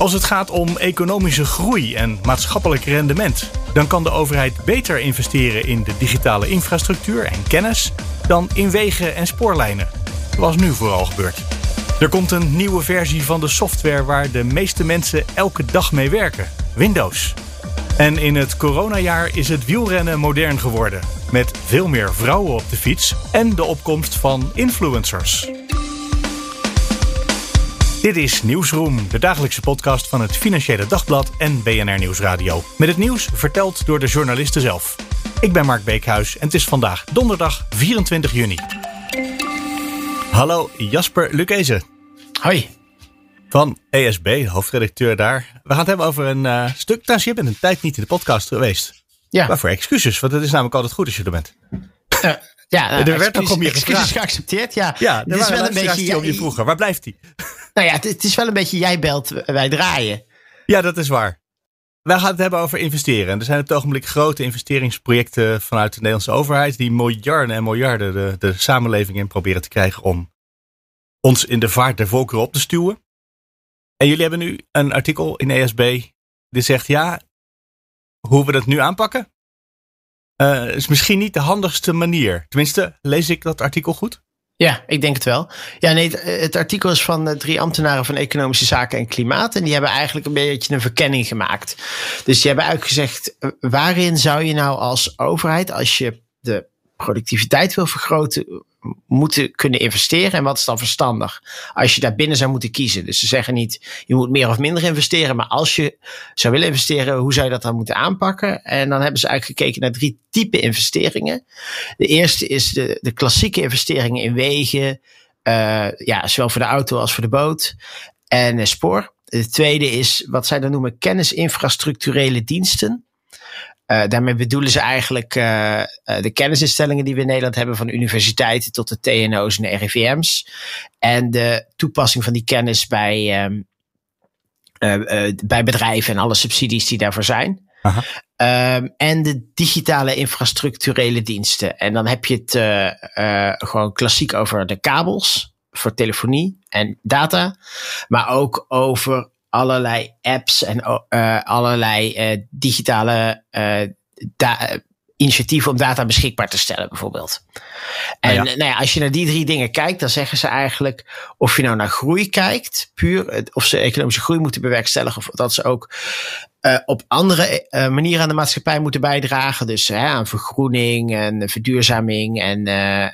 Als het gaat om economische groei en maatschappelijk rendement, dan kan de overheid beter investeren in de digitale infrastructuur en kennis dan in wegen en spoorlijnen, zoals nu vooral gebeurt. Er komt een nieuwe versie van de software waar de meeste mensen elke dag mee werken: Windows. En in het coronajaar is het wielrennen modern geworden, met veel meer vrouwen op de fiets en de opkomst van influencers. Dit is Nieuwsroom, de dagelijkse podcast van het Financiële Dagblad en BNR Nieuwsradio. Met het nieuws verteld door de journalisten zelf. Ik ben Mark Beekhuis en het is vandaag donderdag 24 juni. Hallo Jasper Lukezen. Hoi. Van ESB, hoofdredacteur daar. We gaan het hebben over een uh, stuk. Trouwens, je bent een tijd niet in de podcast geweest. Ja. Waarvoor excuses, want het is namelijk altijd goed als je er bent. Uh, ja, er werd ook om je excuses geaccepteerd. Ja, Ja, het is wel een beetje. om je vroeger. Waar blijft hij? Nou ja, het, het is wel een beetje jij belt, wij draaien. Ja, dat is waar. Wij gaan het hebben over investeren. En er zijn op het ogenblik grote investeringsprojecten vanuit de Nederlandse overheid. die miljarden en miljarden de, de samenleving in proberen te krijgen. om ons in de vaart der volkeren op te stuwen. En jullie hebben nu een artikel in ESB. die zegt: ja, hoe we dat nu aanpakken. Eh, is misschien niet de handigste manier. Tenminste, lees ik dat artikel goed? Ja, ik denk het wel. Ja, nee, het, artikel is van uh, drie ambtenaren van Economische Zaken en Klimaat. En die hebben eigenlijk een beetje een verkenning gemaakt. Dus die hebben uitgezegd, uh, waarin zou je nou als overheid, als je de productiviteit wil vergroten, moeten kunnen investeren en wat is dan verstandig als je daar binnen zou moeten kiezen. Dus ze zeggen niet je moet meer of minder investeren, maar als je zou willen investeren, hoe zou je dat dan moeten aanpakken? En dan hebben ze eigenlijk gekeken naar drie typen investeringen. De eerste is de, de klassieke investeringen in wegen, uh, ja, zowel voor de auto als voor de boot en uh, spoor. De tweede is wat zij dan noemen kennisinfrastructurele diensten. Uh, daarmee bedoelen ze eigenlijk uh, uh, de kennisinstellingen die we in Nederland hebben, van universiteiten tot de TNO's en de RIVM's. En de toepassing van die kennis bij, um, bij bedrijven en alle subsidies die daarvoor zijn. Um, en de digitale infrastructurele diensten. En dan heb je het gewoon klassiek over de kabels voor telefonie en data, maar ook over allerlei apps en uh, allerlei uh, digitale uh, initiatieven om data beschikbaar te stellen, bijvoorbeeld. En ja. nou ja, als je naar die drie dingen kijkt, dan zeggen ze eigenlijk of je nou naar groei kijkt, puur of ze economische groei moeten bewerkstelligen, of dat ze ook op andere manieren aan de maatschappij moeten bijdragen. Dus hè, aan vergroening en verduurzaming en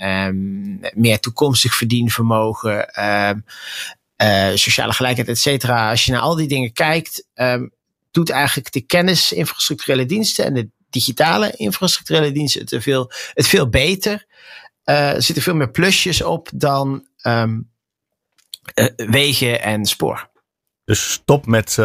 um, meer toekomstig verdienvermogen. Uh, sociale gelijkheid, et cetera. Als je naar al die dingen kijkt, um, doet eigenlijk de kennisinfrastructurele diensten en de digitale infrastructurele diensten het veel, het veel beter. Uh, er zitten veel meer plusjes op dan um, uh, wegen en spoor. Dus stop met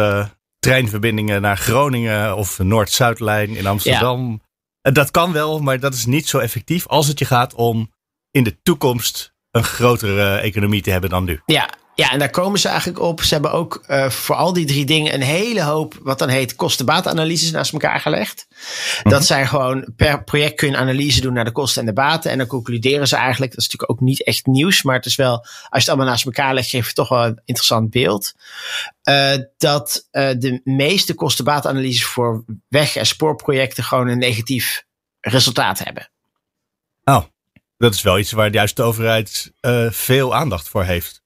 treinverbindingen naar Groningen of Noord-Zuidlijn in Amsterdam. Ja. Dat kan wel, maar dat is niet zo effectief als het je gaat om in de toekomst een grotere economie te hebben dan nu. Ja, ja, en daar komen ze eigenlijk op. Ze hebben ook uh, voor al die drie dingen een hele hoop, wat dan heet, kostenbaatanalyses naast elkaar gelegd. Mm-hmm. Dat zij gewoon per project kun je een analyse doen naar de kosten en de baten. En dan concluderen ze eigenlijk, dat is natuurlijk ook niet echt nieuws, maar het is wel, als je het allemaal naast elkaar legt, geeft het toch wel een interessant beeld. Uh, dat uh, de meeste kostenbaatanalyses voor weg- en spoorprojecten gewoon een negatief resultaat hebben. Oh, dat is wel iets waar juist de overheid veel aandacht voor heeft.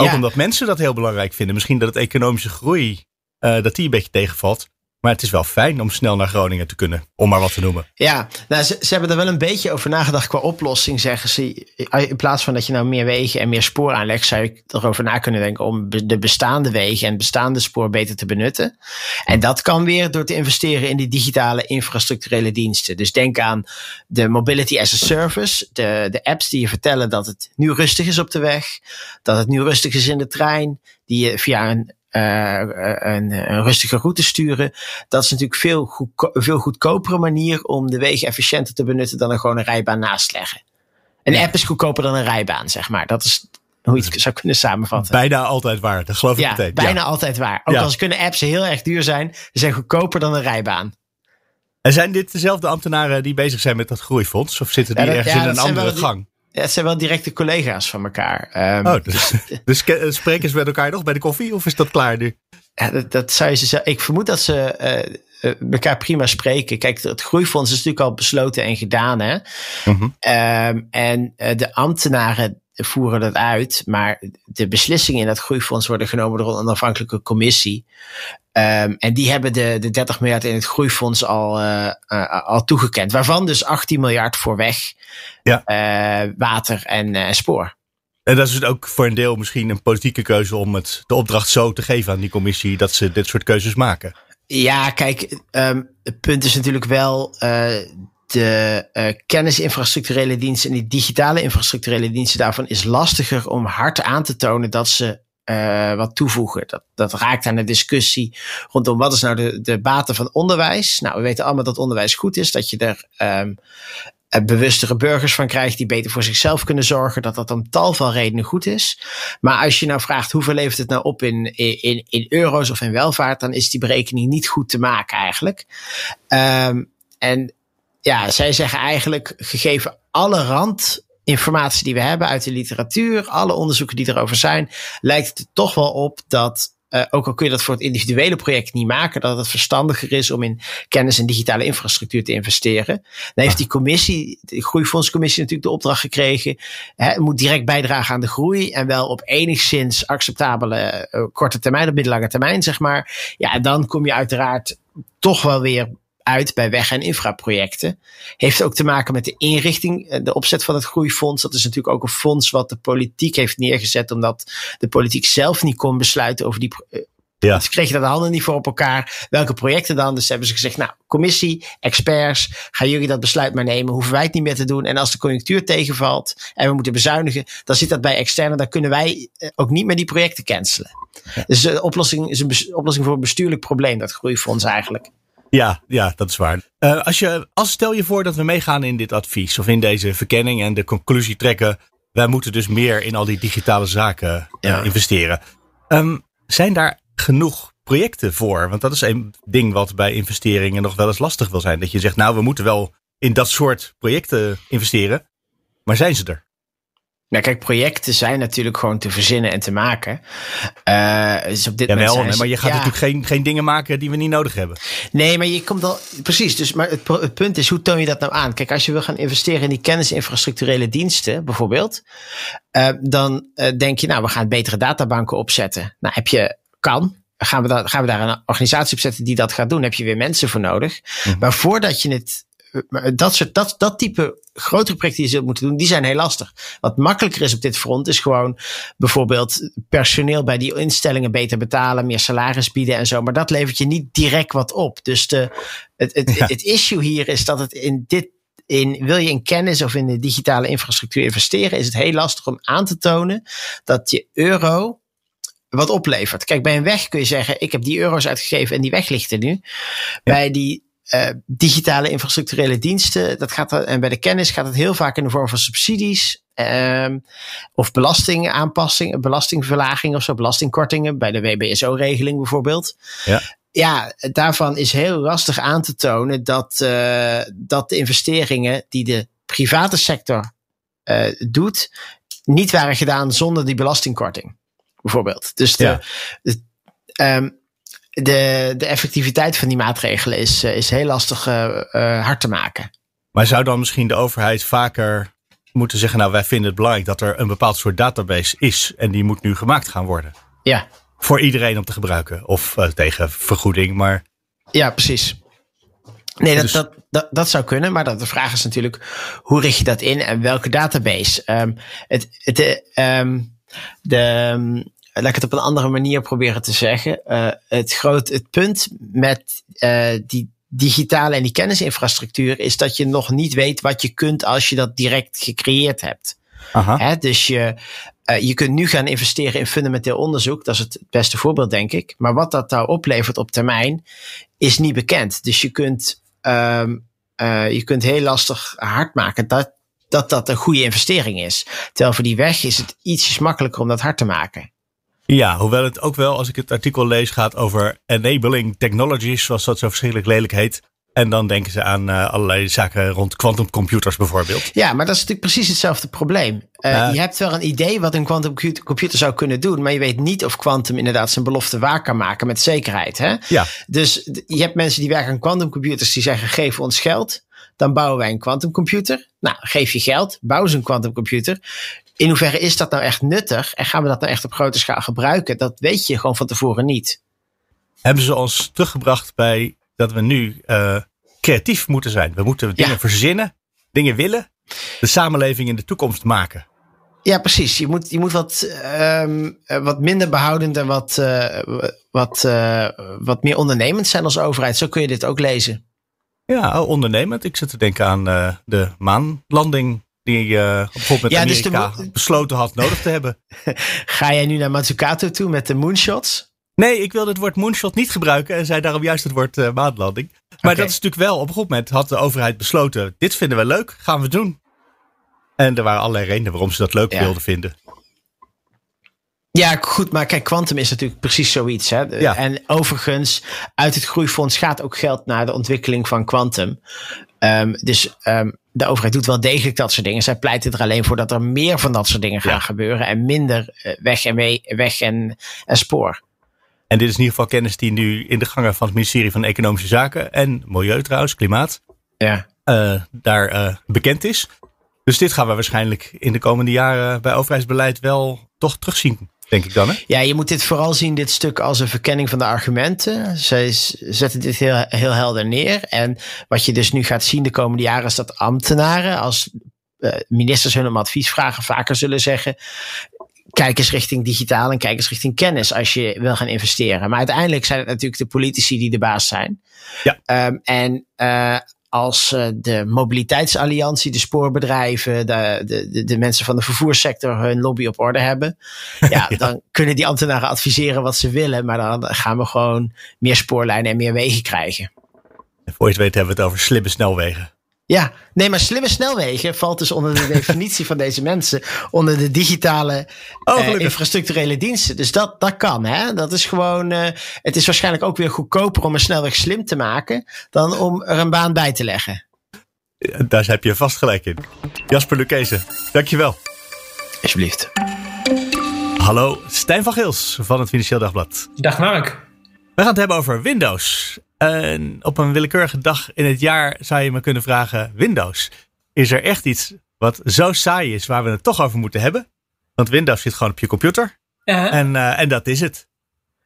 Ook ja. omdat mensen dat heel belangrijk vinden. Misschien dat het economische groei, uh, dat die een beetje tegenvalt. Maar het is wel fijn om snel naar Groningen te kunnen, om maar wat te noemen. Ja, nou, ze, hebben er wel een beetje over nagedacht qua oplossing, zeggen ze. In plaats van dat je nou meer wegen en meer spoor aanlegt, zou je erover na kunnen denken om de bestaande wegen en bestaande spoor beter te benutten. En dat kan weer door te investeren in die digitale infrastructurele diensten. Dus denk aan de mobility as a service, de, de apps die je vertellen dat het nu rustig is op de weg, dat het nu rustig is in de trein, die je via een een, een, rustige route sturen. Dat is natuurlijk veel, goedko veel goedkopere manier om de wegen efficiënter te benutten dan er gewoon een rijbaan naast leggen. Een app is goedkoper dan een rijbaan, zeg maar. Dat is hoe je het zou kunnen samenvatten. Bijna altijd waar, dat geloof ik ja, meteen. Bijna altijd waar. Ook als kunnen apps heel erg duur zijn, ze zijn goedkoper dan een rijbaan. En zijn dit dezelfde ambtenaren die bezig zijn met dat groeifonds? Of zitten die dat, ergens in een andere gang? Ja, het zijn wel directe collega's van elkaar. Um, oh, dus, dus spreken ze met elkaar nog bij de koffie? Of is dat klaar nu? Ja, dat, dat zou je ze Ik vermoed dat ze uh, elkaar prima spreken. Kijk, het groeifonds is natuurlijk al besloten en gedaan. Hè? -huh. um, en uh, de ambtenaren voeren dat uit. Maar de beslissingen in dat groeifonds worden genomen door een onafhankelijke commissie. Um, en die hebben de, de 30 miljard in het groeifonds al, uh, uh, al toegekend. Waarvan dus 18 miljard voor weg, ja. uh, water en spoor. En dat is dus ook voor een deel misschien een politieke keuze om het, de opdracht zo te geven aan die commissie dat ze dit soort keuzes maken. Ja, kijk, um, het punt is natuurlijk wel de uh, kennisinfrastructurele diensten en die digitale infrastructurele diensten daarvan is lastiger om hard aan te tonen dat ze uh, wat toevoegen. Dat, dat raakt aan de discussie rondom wat is nou de, de baten van onderwijs. Nou, we weten allemaal dat onderwijs goed is, dat je er um, bewustere burgers van krijgt die beter voor zichzelf kunnen zorgen, dat dat om tal van redenen goed is. Maar als je nou vraagt hoeveel levert het nou op in, in, in euro's of in welvaart, dan is die berekening niet goed te maken eigenlijk. Um, en ja, zij zeggen eigenlijk, gegeven alle randinformatie die we hebben uit de literatuur, alle onderzoeken die erover zijn, lijkt het toch wel op dat uh, ook al kun je dat voor het individuele project niet maken, dat het verstandiger is om in kennis en digitale infrastructuur te investeren. Dan heeft die commissie, de Groeifondscommissie natuurlijk de opdracht gekregen, hè, moet direct bijdragen aan de groei en wel op enigszins acceptabele uh, korte termijn of middellange termijn, zeg maar. Ja, en dan kom je uiteraard toch wel weer uit bij weg- en infraprojecten. Heeft ook te maken met de inrichting, eh, de opzet van het groeifonds. Dat is natuurlijk ook een fonds wat de politiek heeft neergezet, omdat de politiek zelf niet kon besluiten over die. Eh, ja. Dus kreeg je dat de handen niet voor op elkaar. Welke projecten dan? Dus hebben ze gezegd, nou, commissie, experts, gaan jullie dat besluit maar nemen. Hoeven wij het niet meer te doen. En als de conjunctuur tegenvalt en we moeten bezuinigen, dan zit dat bij externe. Dan kunnen wij eh, ook niet meer die projecten cancelen. Ja. Dus de oplossing is een oplossing voor een bestuurlijk probleem, dat groeifonds eigenlijk. Ja, ja, dat is waar. Uh, als je, als stel je voor dat we meegaan in dit advies of in deze verkenning en de conclusie trekken. Wij moeten dus meer in al die digitale zaken uh, ja. investeren. Um, zijn daar genoeg projecten voor? Want dat is een ding wat bij investeringen nog wel eens lastig wil zijn. Dat je zegt, nou, we moeten wel in dat soort projecten investeren. Maar zijn ze er? Nou, kijk, projecten zijn natuurlijk gewoon te verzinnen en te maken. Uh, dus op dit ja, wel, maar je gaat ja. natuurlijk geen, geen dingen maken die we niet nodig hebben. Nee, maar je komt al. Precies. Dus, maar het, het, punt is, hoe toon je dat nou aan? Kijk, als je wil gaan investeren in die kennisinfrastructurele diensten, bijvoorbeeld, uh, dan uh, denk je, nou, we gaan betere databanken opzetten. Nou, heb je, kan. Gaan we, daar, gaan we daar een organisatie op zetten die dat gaat doen? Heb je weer mensen voor nodig. Mm -hmm. Maar voordat je het dat, soort, dat, dat type grotere projecten die je zult moeten doen, die zijn heel lastig. Wat makkelijker is op dit front is gewoon bijvoorbeeld personeel bij die instellingen beter betalen, meer salaris bieden en zo. Maar dat levert je niet direct wat op. Dus de, het, het, ja. het issue hier is dat het in dit in, wil je in kennis of in de digitale infrastructuur investeren, is het heel lastig om aan te tonen dat je euro wat oplevert. Kijk, bij een weg kun je zeggen, ik heb die euro's uitgegeven en die weg ligt er nu. Ja. Bij die uh, digitale infrastructurele diensten, dat gaat en bij de kennis gaat het heel vaak in de vorm van subsidies. Um, of belastingaanpassing, belastingverlaging of zo, belastingkortingen bij de WBSO-regeling bijvoorbeeld. Ja. Ja, daarvan is heel lastig aan te tonen dat, uh, dat de investeringen die de private sector uh, doet, niet waren gedaan zonder die belastingkorting. Bijvoorbeeld. Dus de, ja. de um, de, de effectiviteit van die maatregelen is, eh, is heel lastig uh, uh, hard te maken. Maar zou dan misschien de overheid vaker moeten zeggen: Nou, wij vinden het belangrijk dat er een bepaald soort database is en die moet nu gemaakt gaan worden? Ja. Voor iedereen om te gebruiken of uh, tegen vergoeding, maar. Ja, precies. Nee, dat, dus... dat, dat, dat zou kunnen, maar dat, de vraag is natuurlijk: hoe richt je dat in en welke database? Um, het, het, um, de, laat ik het op een andere manier proberen te zeggen. Uh, het, groot, het punt met uh, die digitale en die kennisinfrastructuur is dat je nog niet weet wat je kunt als je dat direct gecreëerd hebt. Aha. Hè, dus je, je kunt nu gaan investeren in fundamenteel onderzoek. Dat is het beste voorbeeld, denk ik. Maar wat dat nou oplevert op termijn, is niet bekend. Dus je kunt, um, je kunt heel lastig hard maken dat, dat dat een goede investering is. Terwijl voor die weg is het ietsjes makkelijker om dat hard te maken. Ja, hoewel het ook wel, als ik het artikel lees, gaat over enabling technologies, zoals dat zo verschrikkelijk lelijk heet. En dan denken ze aan uh, allerlei zaken rond quantumcomputers bijvoorbeeld. Ja, maar dat is natuurlijk precies hetzelfde probleem. Uh, je hebt wel een idee wat een quantumcomputer zou kunnen doen, maar je weet niet of quantum inderdaad zijn belofte waar kan maken met zekerheid. Hè? Ja. Dus je hebt mensen die werken aan quantumcomputers die zeggen: geef ons geld, dan bouwen wij een quantumcomputer. Nou, geef je geld, bouw ze een quantumcomputer. In hoeverre is dat nou echt nuttig en gaan we dat nou echt op grote schaal gebruiken? Dat weet je gewoon van tevoren niet. Hebben ze ons teruggebracht bij dat we nu uh, creatief moeten zijn. We moeten dingen verzinnen, dingen willen, de samenleving in de toekomst maken. Ja, precies. Je moet, je moet wat, um, wat minder behoudend en wat, uh, wat, uh, wat meer ondernemend zijn als overheid. Zo kun je dit ook lezen. Ja, ondernemend. Ik zit te denken aan de maanlanding die uh, bijvoorbeeld met ja, dus Amerika dus besloten had nodig te hebben. Ga jij nu naar Matsukato toe met de moonshots? Nee, ik wilde het woord moonshot niet gebruiken en zei daarom juist het woord uh, maanlanding. Maar dat is natuurlijk wel, op een goed moment had de overheid besloten, dit vinden we leuk, gaan we doen. En er waren allerlei redenen waarom ze dat leuk wilden vinden. Ja, goed, maar kijk, quantum is natuurlijk precies zoiets. Hè? Ja. En overigens, uit het groeifonds gaat ook geld naar de ontwikkeling van quantum. Um, dus um, de overheid doet wel degelijk dat soort dingen. Zij pleiten er alleen voor dat er meer van dat soort dingen gaan gebeuren en minder uh, weg en, mee, weg en, en spoor. En dit is in ieder geval kennis die nu in de gangen van het ministerie van Economische Zaken en Milieu trouwens, Klimaat, ja. Uh, daar uh, bekend is. Dus dit gaan we waarschijnlijk in de komende jaren bij overheidsbeleid wel toch terugzien, denk ik dan. Hè? Ja, je moet dit vooral zien, dit stuk, als een verkenning van de argumenten. Zij zetten dit heel, heel helder neer. En wat je dus nu gaat zien de komende jaren is dat ambtenaren, als uh, ministers hun om advies vragen, vaker zullen zeggen: kijk eens richting digitaal en kijk eens richting kennis als je wil gaan investeren. Maar uiteindelijk zijn het natuurlijk de politici die de baas zijn. Ja. Um, en uh, als uh, de mobiliteitsalliantie, de spoorbedrijven, de, de, de, mensen van de vervoerssector hun lobby op orde hebben, ja, ja, dan kunnen die ambtenaren adviseren wat ze willen, maar dan gaan we gewoon meer spoorlijnen en meer wegen krijgen. En voor je het weet hebben we het over slimme snelwegen. Ja, nee, maar slimme snelwegen valt dus onder de definitie van deze mensen. Onder de digitale oh, uh, infrastructurele diensten. Dus dat, dat kan, hè. Dat is gewoon, uh, het is waarschijnlijk ook weer goedkoper om een snelweg slim te maken. dan om er een baan bij te leggen. daar heb je vast gelijk in. Jasper Lukezen, dankjewel. Alsjeblieft. Hallo, Stijn van Gils van het Financieel Dagblad. Dag Mark. We gaan het hebben over Windows. En op een willekeurige dag in het jaar zou je me kunnen vragen: Windows, is er echt iets wat zo saai is waar we het toch over moeten hebben? Want Windows zit gewoon op je computer. Uh-huh. En, uh, en dat is het.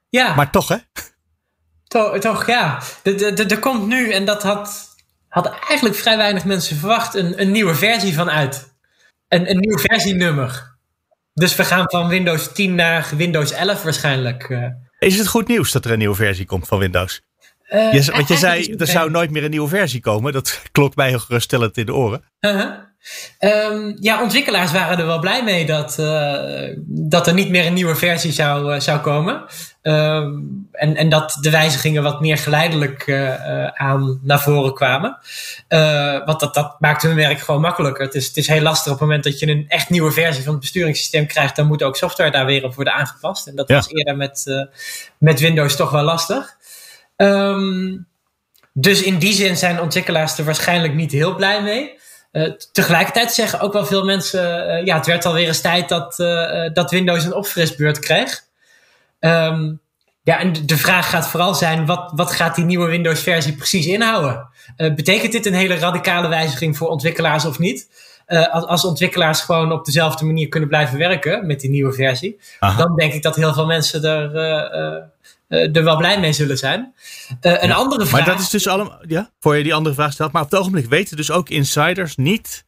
Ja. Maar toch, hè? Toch, toch ja. Er komt nu, en dat had, had eigenlijk vrij weinig mensen verwacht, een, een nieuwe versie van uit. Een, een nieuw versienummer. Dus we gaan van Windows 10 naar Windows 11 waarschijnlijk. Uh. Is het goed nieuws dat er een nieuwe versie komt van Windows? Uh, je, want je zei, er zou nooit meer een nieuwe versie komen. Dat klopt mij heel geruststellend in de oren. Uh -huh. um, ja, ontwikkelaars waren er wel blij mee dat, uh, dat er niet meer een nieuwe versie zou, uh, zou komen. Um, en, en dat de wijzigingen wat meer geleidelijk aan naar voren kwamen. want dat, dat maakt hun werk gewoon makkelijker. Het is, het is heel lastig op het moment dat je een echt nieuwe versie van het besturingssysteem krijgt. Dan moet ook software daar weer op worden aangepast. En dat ja. was eerder met, met Windows toch wel lastig. Um, dus in die zin zijn ontwikkelaars er waarschijnlijk niet heel blij mee. Uh, tegelijkertijd zeggen ook wel veel mensen: uh, ja, het werd alweer eens tijd dat, uh, dat Windows een opfrisbeurt kreeg. Um, ja, en de vraag gaat vooral zijn: wat, wat gaat die nieuwe Windows-versie precies inhouden? betekent dit een hele radicale wijziging voor ontwikkelaars of niet? als, als ontwikkelaars gewoon op dezelfde manier kunnen blijven werken met die nieuwe versie, Aha. dan denk ik dat heel veel mensen er er wel blij mee zullen zijn. Uh, een andere vraag. Maar dat is dus allemaal, ja, voor je die andere vraag stelt. Maar op het ogenblik weten dus ook insiders niet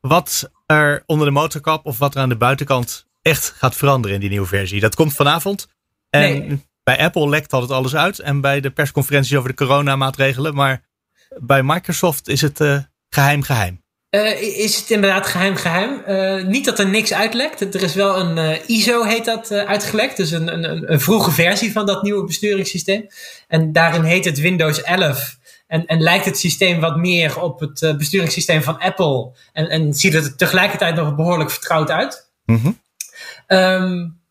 wat er onder de motorkap of wat er aan de buitenkant echt gaat veranderen in die nieuwe versie. Dat komt vanavond. En nee. bij Apple lekt altijd alles uit. En bij de persconferenties over de coronamaatregelen. Maar bij Microsoft is het uh, geheim geheim. Uh, is het inderdaad geheim geheim. Uh, niet dat er niks uitlekt. Er is wel een uh, ISO heet dat uitgelekt. Dus een, een, een, vroege versie van dat nieuwe besturingssysteem. En daarin heet het Windows 11. En, en lijkt het systeem wat meer op het besturingssysteem van Apple. En, en ziet het er tegelijkertijd nog behoorlijk vertrouwd uit. Mm -hmm. um,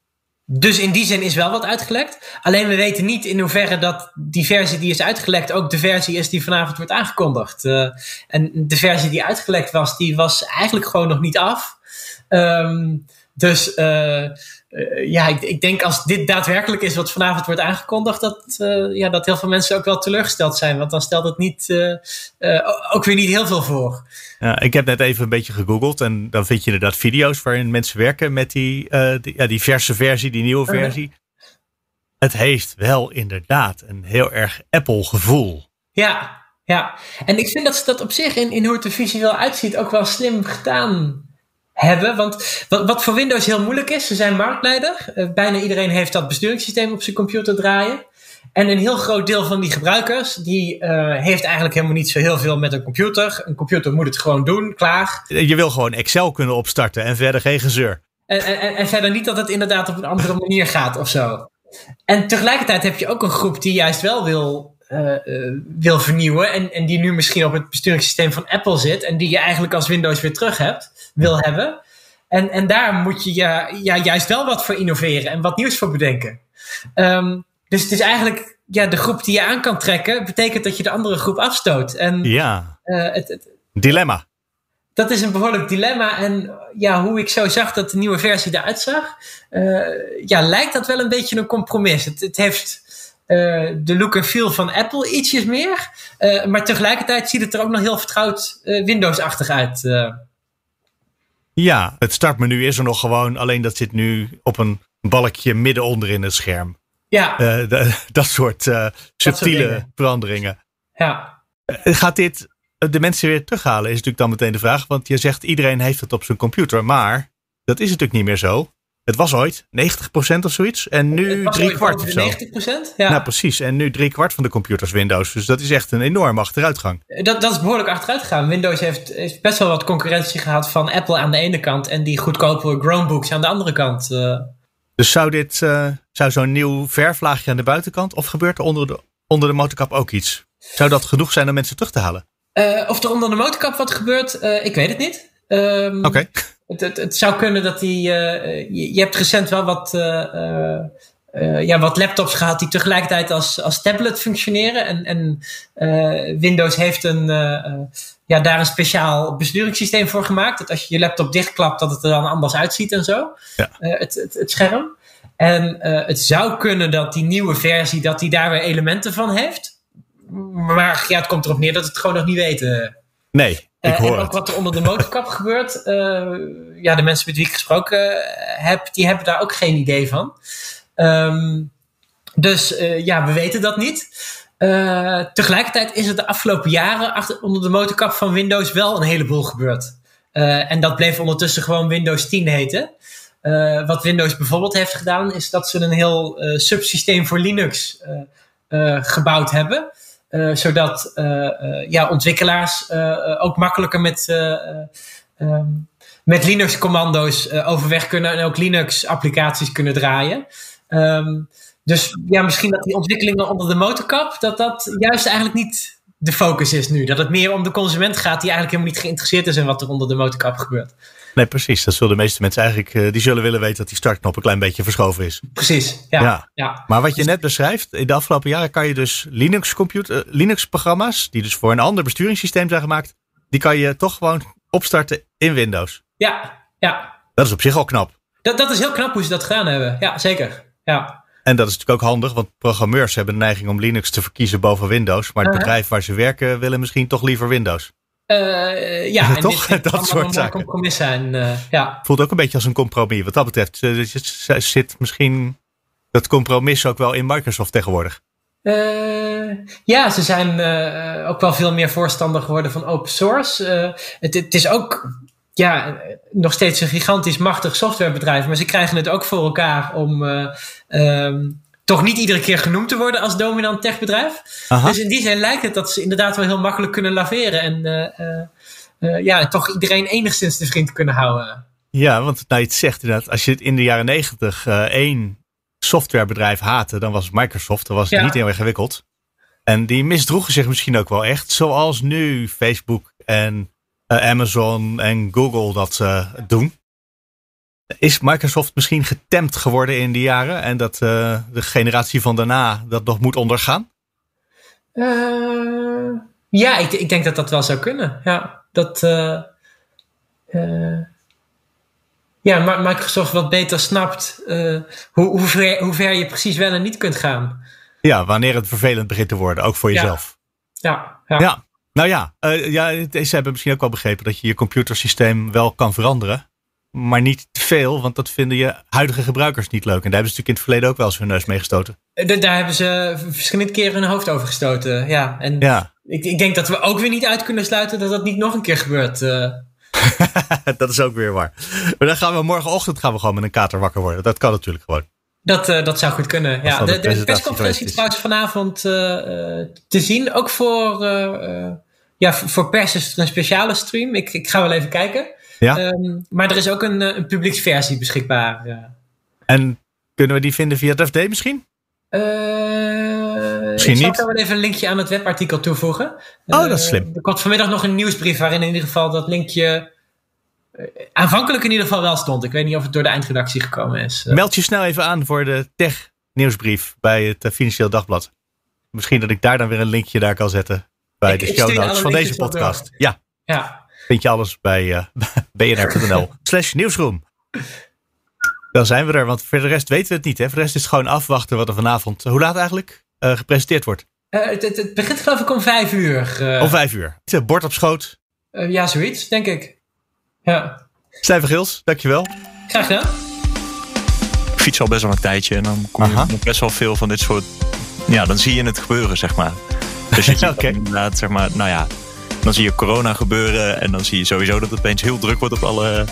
dus in die zin is wel wat uitgelekt. Alleen we weten niet in hoeverre dat die versie die is uitgelekt ook de versie is die vanavond wordt aangekondigd. Uh, en de versie die uitgelekt was, die was eigenlijk gewoon nog niet af. Um, dus uh, uh, ja, ik, ik, denk als dit daadwerkelijk is wat vanavond wordt aangekondigd, dat, uh, ja, dat heel veel mensen ook wel teleurgesteld zijn. Want dan stelt het niet, ook weer niet heel veel voor. Ja, ik heb net even een beetje gegoogeld en dan vind je inderdaad video's waarin mensen werken met die, die, ja, die verse versie, die nieuwe versie. Het heeft wel inderdaad een heel erg Apple gevoel. Ja, ja. En ik vind dat ze dat op zich in, in hoe het er visueel uitziet ook wel slim gedaan hebben. Want wat, wat voor Windows heel moeilijk is, ze zijn marktleider. Uh, bijna iedereen heeft dat besturingssysteem op zijn computer draaien. En een heel groot deel van die gebruikers, die uh, heeft eigenlijk helemaal niet zo heel veel met een computer. Een computer moet het gewoon doen, klaar. Je wil gewoon Excel kunnen opstarten en verder geen gezeur. En, en, en verder niet dat het inderdaad op een andere manier gaat of zo. En tegelijkertijd heb je ook een groep die juist wel wil, uh, uh, wil vernieuwen. En, en die nu misschien op het besturingssysteem van Apple zit. En die je eigenlijk als Windows weer terug hebt, wil hebben. En, en daar moet je ja, ja, juist wel wat voor innoveren en wat nieuws voor bedenken. Um, dus het is eigenlijk ja, de groep die je aan kan trekken, betekent dat je de andere groep afstoot. En, ja. Uh, het, het, dilemma. Dat is een behoorlijk dilemma. En ja, hoe ik zo zag dat de nieuwe versie eruit zag, uh, ja, lijkt dat wel een beetje een compromis. Het, het heeft uh, de look en feel van Apple ietsjes meer. maar tegelijkertijd ziet het er ook nog heel vertrouwd Windows-achtig uit. Ja, het startmenu is er nog gewoon, alleen dat zit nu op een balkje midden onder in het scherm. Ja. Uh, de, dat soort uh, subtiele soort veranderingen. Ja. Uh, gaat dit de mensen weer terughalen, is natuurlijk dan meteen de vraag. Want je zegt iedereen heeft het op zijn computer, maar dat is natuurlijk niet meer zo. Het was ooit 90% of zoiets. En nu drie kwart of zo. 90%? Ja. Nou, precies. En nu drie kwart van de computers Windows. Dus dat is echt een enorme achteruitgang. Dat, dat is behoorlijk achteruit gegaan. Windows heeft, heeft best wel wat concurrentie gehad van Apple aan de ene kant. En die goedkope Chromebooks aan de andere kant. Uh. Dus zou dit uh, zou zo'n nieuw verflaagje aan de buitenkant? Of gebeurt er onder de, onder de motorkap ook iets? Zou dat genoeg zijn om mensen terug te halen? Uh, of er onder de motorkap wat gebeurt, ik weet het niet. Um, Oké. Okay. Het, het, het, zou kunnen dat die. Uh, je, je, hebt recent wel wat, uh, uh, ja, wat laptops gehad die tegelijkertijd als, als tablet functioneren. En, en Windows heeft een, ja, daar een speciaal besturingssysteem voor gemaakt. Dat als je je laptop dichtklapt, dat het er dan anders uitziet en zo. Ja. het, het, het scherm. En het zou kunnen dat die nieuwe versie, dat die daar weer elementen van heeft. Maar ja, het komt erop neer dat we het gewoon nog niet weten. Nee, hoor en ook wat er onder de motorkap gebeurt. Uh, ja, de mensen met wie ik gesproken heb, die hebben daar ook geen idee van. Um, dus uh, ja, we weten dat niet. Tegelijkertijd is er de afgelopen jaren achter, onder de motorkap van Windows wel een heleboel gebeurd. en dat bleef ondertussen gewoon Windows 10 heten. wat Windows bijvoorbeeld heeft gedaan, is dat ze een heel subsysteem voor Linux gebouwd hebben. Uh, zodat uh, uh, ja, ontwikkelaars ook makkelijker met, um, met Linux-commando's overweg kunnen en ook Linux-applicaties kunnen draaien. Um, dus ja, misschien dat die ontwikkelingen onder de motorkap, dat dat juist eigenlijk niet de focus is nu. Dat het meer om de consument gaat die eigenlijk helemaal niet geïnteresseerd is in wat er onder de motorkap gebeurt. Nee, precies. Dat zullen de meeste mensen eigenlijk, uh, die zullen willen weten dat die startknop een klein beetje verschoven is. Precies, ja. ja. ja. Maar wat je net beschrijft, in de afgelopen jaren kan je dus Linux, computer, uh, Linux programma's, die dus voor een ander besturingssysteem zijn gemaakt, die kan je toch gewoon opstarten in Windows. Ja, ja. Dat is op zich al knap. Dat, dat is heel knap hoe ze dat gedaan hebben. Ja, zeker. Ja. En dat is natuurlijk ook handig, want programmeurs hebben de neiging om Linux te verkiezen boven Windows. Maar het uh -huh. bedrijf waar ze werken willen misschien toch liever Windows. Uh, ja, en toch? Dit, dit dat soort zaken. compromis zijn. Uh, ja. Voelt ook een beetje als een compromis. Wat dat betreft uh, zit misschien dat compromis ook wel in Microsoft tegenwoordig. ja, ze zijn ook wel veel meer voorstander geworden van open source. Het, het, is ook ja, nog steeds een gigantisch machtig softwarebedrijf, maar ze krijgen het ook voor elkaar om. Um, toch niet iedere keer genoemd te worden als dominant techbedrijf. Aha. Dus in die zin lijkt het dat ze inderdaad wel heel makkelijk kunnen laveren. En uh, ja, toch iedereen enigszins de vriend kunnen houden. Ja, want nou, je het zegt inderdaad, als je het in de jaren negentig één softwarebedrijf haatte, dan was het Microsoft. Dan was het niet heel ingewikkeld. En die misdroegen zich misschien ook wel echt, zoals nu Facebook en Amazon en Google dat doen. Is Microsoft misschien getemd geworden in die jaren en dat uh, de generatie van daarna dat nog moet ondergaan? Uh, ja, ik, ik, denk dat dat wel zou kunnen. Ja, dat. Uh, ja, Microsoft wat beter snapt hoe, hoe, ver, hoe ver je precies wel en niet kunt gaan. Ja, wanneer het vervelend begint te worden, ook voor jezelf. Ja, ja. ja. Nou ja, ja, ze hebben misschien ook wel begrepen dat je je computersysteem wel kan veranderen maar niet te veel, want dat vinden je huidige gebruikers niet leuk. En daar hebben ze natuurlijk in het verleden ook wel eens hun neus mee gestoten. Daar hebben ze verschillende keren hun hoofd over gestoten. Ja, en ja. Ik, ik denk dat we ook weer niet uit kunnen sluiten dat dat niet nog een keer gebeurt. Uh. dat is ook weer waar. Maar dan gaan we morgenochtend gaan we gewoon met een kater wakker worden. Dat kan natuurlijk gewoon. Dat, uh, dat zou goed kunnen. Ja, de, de persconferentie trouwens vanavond uh, te zien. Ook voor, ja, voor pers is het een speciale stream. Ik, ik ga wel even kijken. Ja? Ehm, maar er is ook een, eh, een publieksversie beschikbaar. En kunnen we die vinden via het FD misschien? Uh, misschien ik zal wel even een linkje aan het webartikel toevoegen. Oh, dat is slim. Er komt vanmiddag nog een nieuwsbrief waarin in ieder geval dat linkje aanvankelijk in ieder geval wel stond. Ik weet niet of het door de eindredactie gekomen is. Meld je snel even aan voor de tech nieuwsbrief bij het Financieel Dagblad. Misschien dat ik daar dan weer een linkje daar kan zetten bij de show notes van deze podcast. Ja. Ja. Vind je alles bij uh, bnr.nl slash nieuwsroom. Dan zijn we er, want voor de rest weten we het niet. Hè? Voor de rest is het gewoon afwachten wat er vanavond, hoe laat eigenlijk, uh, gepresenteerd wordt. Uh, het, het, het, begint geloof ik om vijf uur. Om vijf uur. Bord op schoot. ja, zoiets, denk ik. Ja. Stijve Gils, dankjewel. Graag gedaan. Ik fiets al best wel een tijdje en dan kom je best wel veel van dit soort... Ja, dan zie je het gebeuren, zeg maar. Dus je ziet okay. inderdaad, zeg maar, nou ja, dan zie je corona gebeuren en dan zie je sowieso dat het opeens heel druk wordt op alle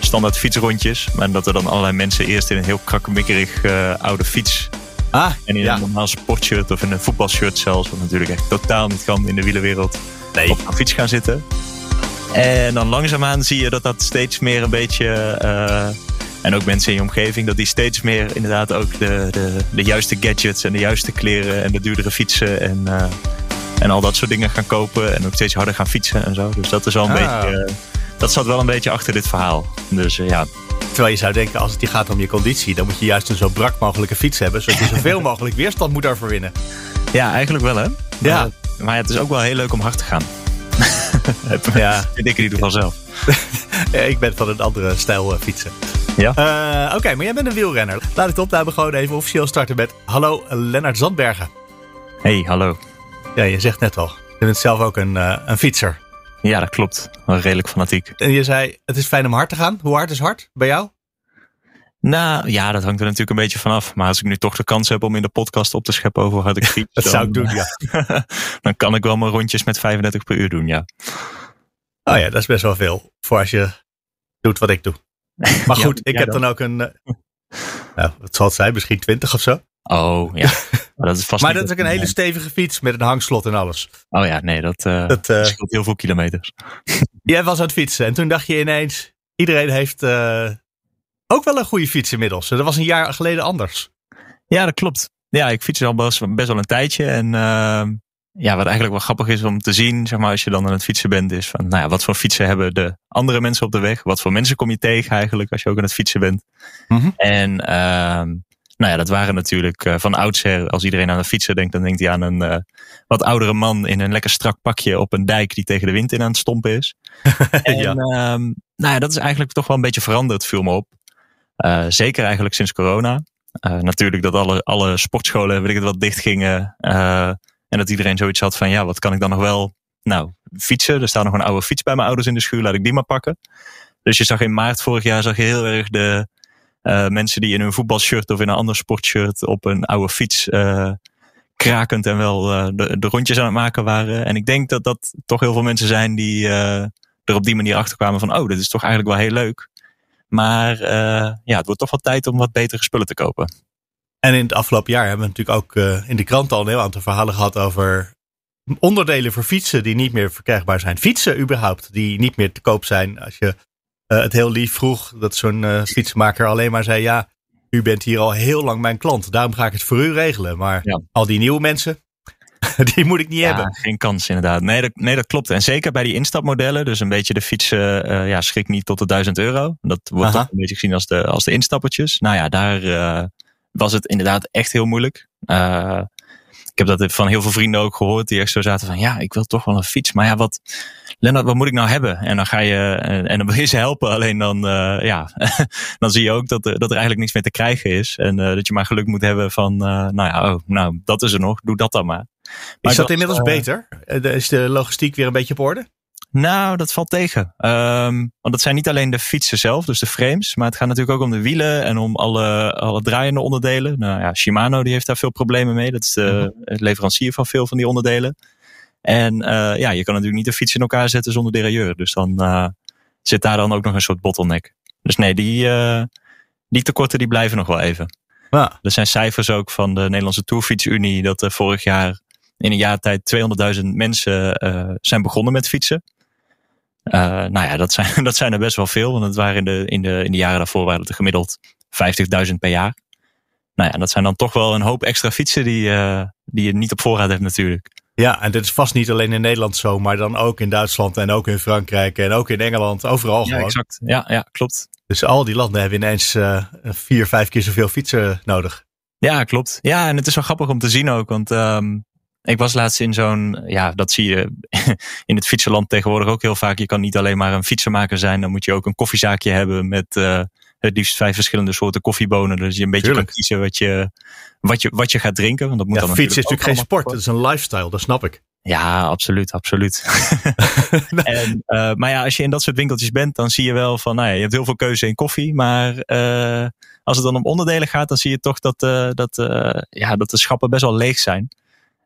standaard fietsrondjes. Maar dat er dan allerlei mensen eerst in een heel krakkemikkerig uh, oude fiets Ah, en in een normaal sportshirt of in een voetbalshirt zelfs, wat natuurlijk echt totaal niet kan in de wielerwereld, nee. op een fiets gaan zitten. En dan langzaamaan zie je dat dat steeds meer een beetje, uh, en ook mensen in je omgeving, dat die steeds meer inderdaad ook de, de, de juiste gadgets en de juiste kleren en de duurdere fietsen en uh, en al dat soort dingen gaan kopen. En ook steeds harder gaan fietsen en zo. Dus dat is wel een ah. beetje. Uh, dat zat wel een beetje achter dit verhaal. Dus uh, ja. Terwijl je zou denken, als het hier gaat om je conditie, dan moet je juist een zo brak mogelijke fiets hebben. Zodat je zoveel mogelijk weerstand moet overwinnen. Ja, eigenlijk wel hè. Ja. Maar, maar het is ook wel heel leuk om hard te gaan. ja. Vind ik in ieder geval zelf. ik ben van een andere stijl uh, fietsen. Ja. Uh, Oké, maar jij bent een wielrenner. Laat ik de opname gewoon even officieel starten met... Hallo, Lennart Zandbergen. Hey, hallo. Ja, je zegt net al. Je bent zelf ook een, uh, een fietser. Ja, dat klopt. Wel redelijk fanatiek. En je zei, het is fijn om hard te gaan. Hoe hard is hard bij jou? Nou ja, dat hangt er natuurlijk een beetje vanaf. Maar als ik nu toch de kans heb om in de podcast op te scheppen over hoe hard ik fiets. dat zou ik doen, ja. dan kan ik wel mijn rondjes met 35 per uur doen, ja. Oh ja, dat is best wel veel. Voor als je doet wat ik doe. Maar goed, ik heb dan. ook een. Uh, nou, wat zal het zijn? Misschien 20 of zo? Oh ja. Maar dat is, vast maar dat is ook een hele stevige fiets met een hangslot en alles. Oh ja, nee, dat, uh, dat uh, scheelt heel veel kilometers. Jij was aan het fietsen en toen dacht je ineens, iedereen heeft uh, ook wel een goede fiets inmiddels. Dat was een jaar geleden anders. Ja, dat klopt. Ja, ik fiets al best, best wel een tijdje. En ehm, ja, wat eigenlijk wel grappig is om te zien, zeg maar, als je dan aan het fietsen bent, is van, nou ja, wat voor fietsen hebben de andere mensen op de weg? Wat voor mensen kom je tegen eigenlijk als je ook aan het fietsen bent? Mm -hmm. En ehm, nou ja, dat waren natuurlijk uh, van oudsher. Als iedereen aan de fietsen denkt, dan denkt hij aan een uh, wat oudere man in een lekker strak pakje op een dijk die tegen de wind in aan het stompen is. en ja. Um, nou ja, dat is eigenlijk toch wel een beetje veranderd, viel me op. Uh, zeker eigenlijk sinds corona. natuurlijk dat alle, alle sportscholen, weet ik het wat, dicht gingen. en dat iedereen zoiets had van, ja, wat kan ik dan nog wel? Nou, fietsen. Er staat nog een oude fiets bij mijn ouders in de schuur, laat ik die maar pakken. Dus je zag in maart vorig jaar zag je heel erg de, uh, mensen die in hun voetbalshirt of in een ander sportshirt op een oude fiets uh, krakend en wel de, de, rondjes aan het maken waren. En ik denk dat dat toch heel veel mensen zijn die er op die manier achter kwamen van, oh, dit is toch eigenlijk wel heel leuk. Maar ja, het wordt toch wel tijd om wat betere spullen te kopen. En in het afgelopen jaar hebben we natuurlijk ook in de krant al een heel aantal verhalen gehad over onderdelen voor fietsen die niet meer verkrijgbaar zijn. Fietsen überhaupt, die niet meer te koop zijn. Als je het heel lief vroeg, dat zo'n fietsmaker alleen maar zei: Ja, u bent hier al heel lang mijn klant. Daarom ga ik het voor u regelen. Maar al die nieuwe mensen, die moet ik niet ja, hebben. Geen kans inderdaad. Nee dat, nee, dat klopt. En zeker bij die instapmodellen. Dus een beetje de fietsen, uh, ja, schrik niet tot de 1000 euro. Dat wordt toch een beetje gezien als de, als de instappertjes. Nou ja, daar uh, was het inderdaad echt heel moeilijk. Uh, ik heb dat van heel veel vrienden ook gehoord. Die echt zo zaten van, ja, ik wil toch wel een fiets. Maar ja, wat, Lennart, wat moet ik nou hebben? En dan ga je, en dan wil je ze helpen. Alleen dan, uh, ja, dan zie je ook dat, dat er eigenlijk niks meer te krijgen is. En uh, dat je maar geluk moet hebben van, uh, nou ja, oh, nou, dat is er nog. Doe dat dan maar. maar is dat inmiddels beter? Is de logistiek weer een beetje op orde? Nou, dat valt tegen. Um, want dat zijn niet alleen de fietsen zelf, dus de frames. Maar het gaat natuurlijk ook om de wielen en om alle, alle draaiende onderdelen. Nou ja, Shimano die heeft daar veel problemen mee. Dat is de mhm. leverancier van veel van die onderdelen. En uh, ja, je kan natuurlijk niet de fiets in elkaar zetten zonder derailleur. Dus dan uh, zit daar dan ook nog een soort bottleneck. Dus nee, die, uh, die tekorten die blijven nog wel even. Ja. Er zijn cijfers ook van de Nederlandse Tourfietsunie dat er vorig jaar in een jaar tijd 200.000 mensen zijn begonnen met fietsen. Uh, nou ja, dat zijn, dat zijn er best wel veel. Want het waren in de, in de, in de jaren daarvoor waren het er gemiddeld 50.000 per jaar. Nou ja, dat zijn dan toch wel een hoop extra fietsen die, uh, die je niet op voorraad hebt natuurlijk. Ja, en dit is vast niet alleen in Nederland zo, maar dan ook in Duitsland en ook in Frankrijk en ook in Engeland, overal ja, gewoon. Exact. Ja, ja, klopt. Dus al die landen hebben ineens uh, vier, vijf keer zoveel fietsen nodig. Ja, klopt. Ja, en het is wel grappig om te zien ook, want um, ik was laatst in zo'n, ja, dat zie je in het fietsenland tegenwoordig ook heel vaak. Je kan niet alleen maar een fietsenmaker zijn, dan moet je ook een koffiezaakje hebben met uh, het liefst vijf verschillende soorten koffiebonen. Dus je een beetje Tuurlijk. kan kiezen wat je, wat, je, wat je gaat drinken. Want dat moet ja, dan fietsen is natuurlijk geen sport, het is een lifestyle, dat snap ik. Ja, absoluut, absoluut. en, uh, maar ja, als je in dat soort winkeltjes bent, dan zie je wel van, nou ja, je hebt heel veel keuze in koffie, maar uh, als het dan om onderdelen gaat, dan zie je toch dat, dat, ja, dat de schappen best wel leeg zijn.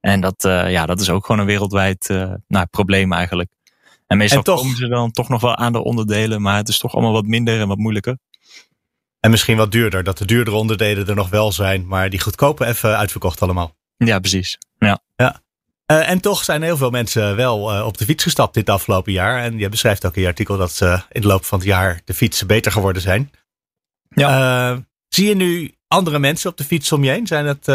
En dat, uh, ja, dat is ook gewoon een wereldwijd uh, nou, probleem eigenlijk. En meestal en toch, komen ze dan toch nog wel aan de onderdelen, maar het is toch allemaal wat minder en wat moeilijker. En misschien wat duurder, dat de duurdere onderdelen er nog wel zijn, maar die goedkope even uitverkocht allemaal. Ja, precies. Ja. ja. Uh, en toch zijn heel veel mensen wel op de fiets gestapt dit afgelopen jaar. En je beschrijft ook in je artikel dat ze in de loop van het jaar de fietsen beter geworden zijn. Ja. zie je nu andere mensen op de fiets om je heen? Zijn het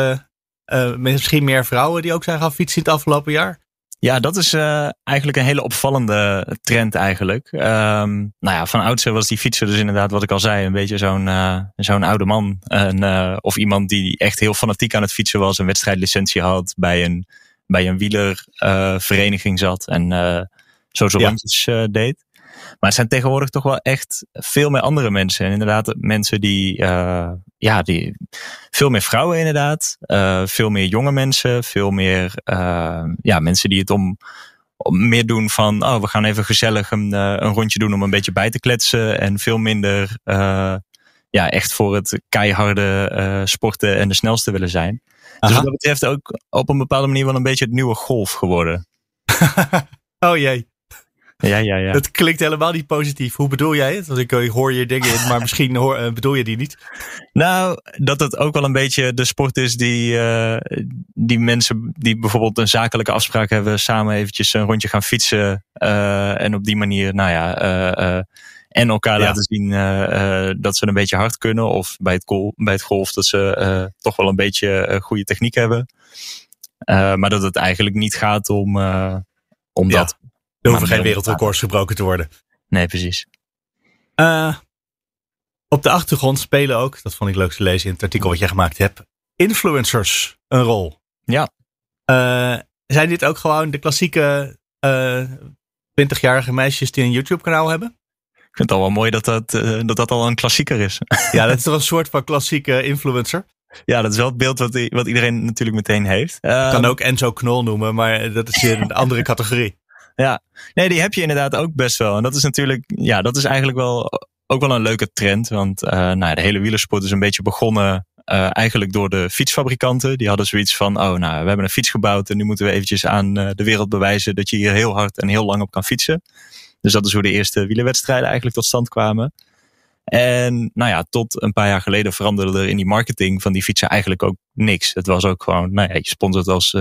uh, misschien meer vrouwen die ook zijn gaan fietsen in het afgelopen jaar? Ja, dat is uh, eigenlijk een hele opvallende trend eigenlijk. Um, nou ja, van oudsher was die fietser dus inderdaad, wat ik al zei, een beetje zo'n uh, zo'n oude man. Een, of iemand die echt heel fanatiek aan het fietsen was, een wedstrijdlicentie had, bij een, bij een wielervereniging zat en zo zo rondjes deed. Maar het zijn tegenwoordig toch wel echt veel meer andere mensen. En inderdaad, mensen die, uh, ja, die, veel meer vrouwen inderdaad. Uh, veel meer jonge mensen. Veel meer, uh, ja, mensen die het om, om meer doen van, oh, we gaan even gezellig een, een rondje doen om een beetje bij te kletsen. En veel minder, ja, echt voor het keiharde sporten en de snelste willen zijn. Dus wat dat betreft ook op een bepaalde manier wel een beetje het nieuwe golf geworden. oh jee. Ja, ja, ja. Dat klinkt helemaal niet positief. Hoe bedoel jij het? Want ik, ik hoor je dingen in, maar misschien hoor, uh, bedoel je die niet. Nou, dat het ook wel een beetje de sport is die, uh, die mensen die bijvoorbeeld een zakelijke afspraak hebben, samen eventjes een rondje gaan fietsen. Uh, en op die manier, nou ja, en elkaar ja. laten zien dat ze een beetje hard kunnen. Of bij het, golf, bij het golf dat ze toch wel een beetje goede techniek hebben. maar dat het eigenlijk niet gaat om, om ja. dat. Er hoeven geen wereldrecords gebroken te worden. Nee, precies. Uh, op de achtergrond spelen ook, dat vond ik leuk te lezen in het artikel wat jij gemaakt hebt, influencers een rol. Ja. Uh, zijn dit ook gewoon de klassieke uh, eh, 20-jarige meisjes die een YouTube-kanaal hebben? Ik vind het al wel mooi dat dat, dat dat al een klassieker is. Ja, dat is toch een soort van klassieke influencer? Ja, dat is wel het beeld wat, wat iedereen natuurlijk meteen heeft. Ik kan ook Enzo Knol noemen, maar dat is een andere categorie ja. Nee, die heb je inderdaad ook best wel. En dat is natuurlijk, ja, dat is eigenlijk wel ook wel een leuke trend. Want uh, nou ja, de hele wielersport is een beetje begonnen uh, eigenlijk door de fietsfabrikanten. Die hadden zoiets van, oh nou, we hebben een fiets gebouwd en nu moeten we eventjes aan uh, de wereld bewijzen dat je hier heel hard en heel lang op kan fietsen. Dus dat is hoe de eerste wielerwedstrijden eigenlijk tot stand kwamen. En nou ja, tot een paar jaar geleden veranderde er in die marketing van die fietsen eigenlijk ook niks. Het was ook gewoon, nou ja, je sponsort als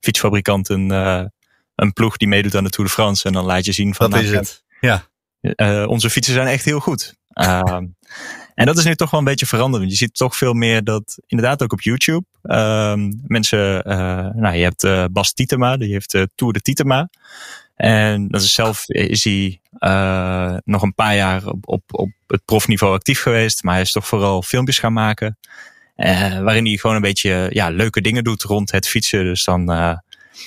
fietsfabrikant een een ploeg die meedoet aan de Tour de France. En dan laat je zien van... Dat is het. Ja. Uh, onze fietsen zijn echt heel goed. Uh, en dat is nu toch wel een beetje veranderd. Je ziet toch veel meer dat, inderdaad ook op YouTube. Uh, mensen, uh, nou je hebt Bas Tietema, die heeft Tour de Tietema. En dat is zelf is hij nog een paar jaar op, op, op het profniveau actief geweest. Maar hij is toch vooral filmpjes gaan maken. waarin hij gewoon een beetje ja, leuke dingen doet rond het fietsen. Dus dan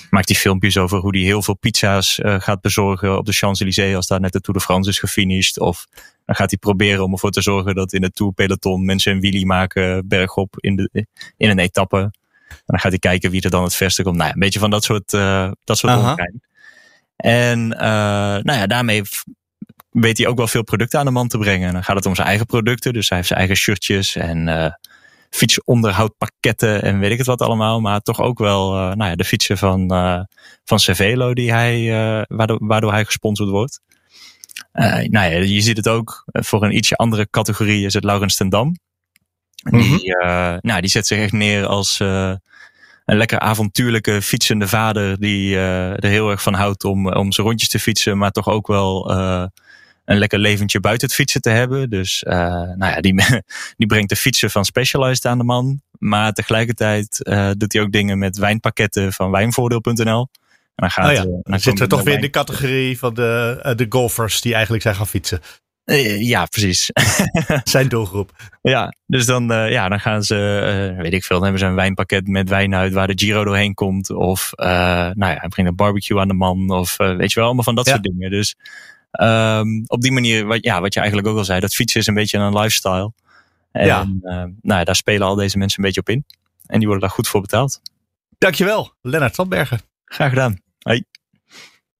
maakt hij filmpjes over hoe hij heel veel pizza's uh, gaat bezorgen op de Champs-Élysées als daar net de Tour de France is gefinished. Of dan gaat hij proberen om ervoor te zorgen dat in het Tour peloton mensen een wheelie maken bergop in, de, in een etappe. En dan gaat hij kijken wie er dan het verste komt. Nou ja, een beetje van dat soort, uh, dat soort omgein. En uh, nou ja, daarmee weet hij ook wel veel producten aan de man te brengen. En dan gaat het om zijn eigen producten. Dus hij heeft zijn eigen shirtjes en uh, fietsonderhoudpakketten en weet ik het wat allemaal. Maar toch ook wel uh, nou ja, de fietsen van, uh, van Cervelo die hij, uh, waardoor, waardoor hij gesponsord wordt. nou ja, je ziet het ook voor een ietsje andere categorie is het Laurens ten Dam. Die, -hmm. nou, die zet zich echt neer als een lekker avontuurlijke fietsende vader die er heel erg van houdt om, om zijn rondjes te fietsen, maar toch ook wel een lekker leventje buiten het fietsen te hebben. Dus uh, nou ja, die, die brengt de fietsen van Specialized aan de man. Maar tegelijkertijd uh, doet hij ook dingen met wijnpakketten van wijnvoordeel.nl. En dan gaat, oh ja, dan, dan zitten we toch weer in de categorie van de, uh, de golfers die eigenlijk zijn gaan fietsen. ja, precies. zijn doelgroep. Ja, dus dan, ja, dan gaan ze, weet ik veel, dan hebben ze een wijnpakket met wijn uit waar de Giro doorheen komt. Of, nou ja, hij brengt een barbecue aan de man. Of weet je wel, allemaal van dat ja. soort dingen. Dus Um, op die manier, wat, ja, wat je eigenlijk ook al zei, dat fietsen is een beetje een lifestyle. En ja. uh, nou ja, daar spelen al deze mensen een beetje op in. En die worden daar goed voor betaald. Dankjewel, Lennart Sandbergen. Graag gedaan. Hoi.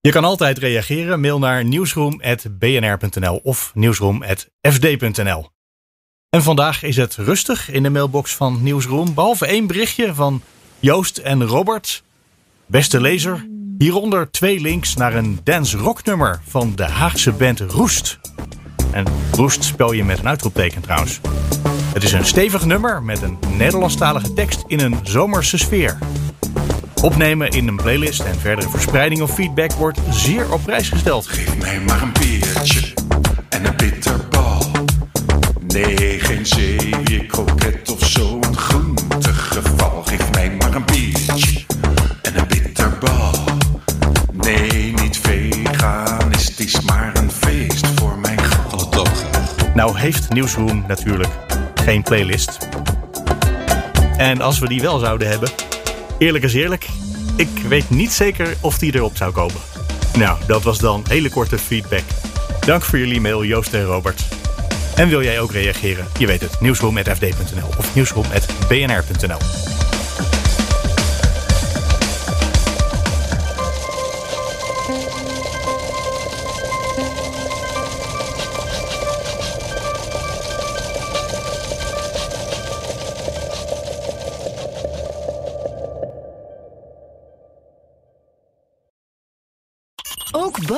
Je kan altijd reageren. Mail naar nieuwsroom.bnr.nl of nieuwsroom.fd.nl. En vandaag is het rustig in de mailbox van Nieuwsroom. Behalve één berichtje van Joost en Robert. Beste lezer, Hieronder twee links naar een dance rock nummer van de Haagse band Roest. En Roest spel je met een uitroepteken trouwens. Het is een stevig nummer met een Nederlandstalige tekst in een zomerse sfeer. Opnemen in een playlist en verdere verspreiding of feedback wordt zeer op prijs gesteld. Geef mij maar een biertje en een bitterbal. Nee, geen zeewier, kroket of zo'n groentegeval. Geef mij maar een biertje en een bitterbal. Nee, niet veganistisch, maar een feest voor mijn alle Nou heeft Nieuwsroom natuurlijk geen playlist. En als we die wel zouden hebben, eerlijk is eerlijk, ik weet niet zeker of die erop zou komen. Nou, dat was dan hele korte feedback. Dank voor jullie mail, Joost en Robert. En wil jij ook reageren? Je weet het, nieuwsroom.fd.nl of nieuwsroom.bnr.nl.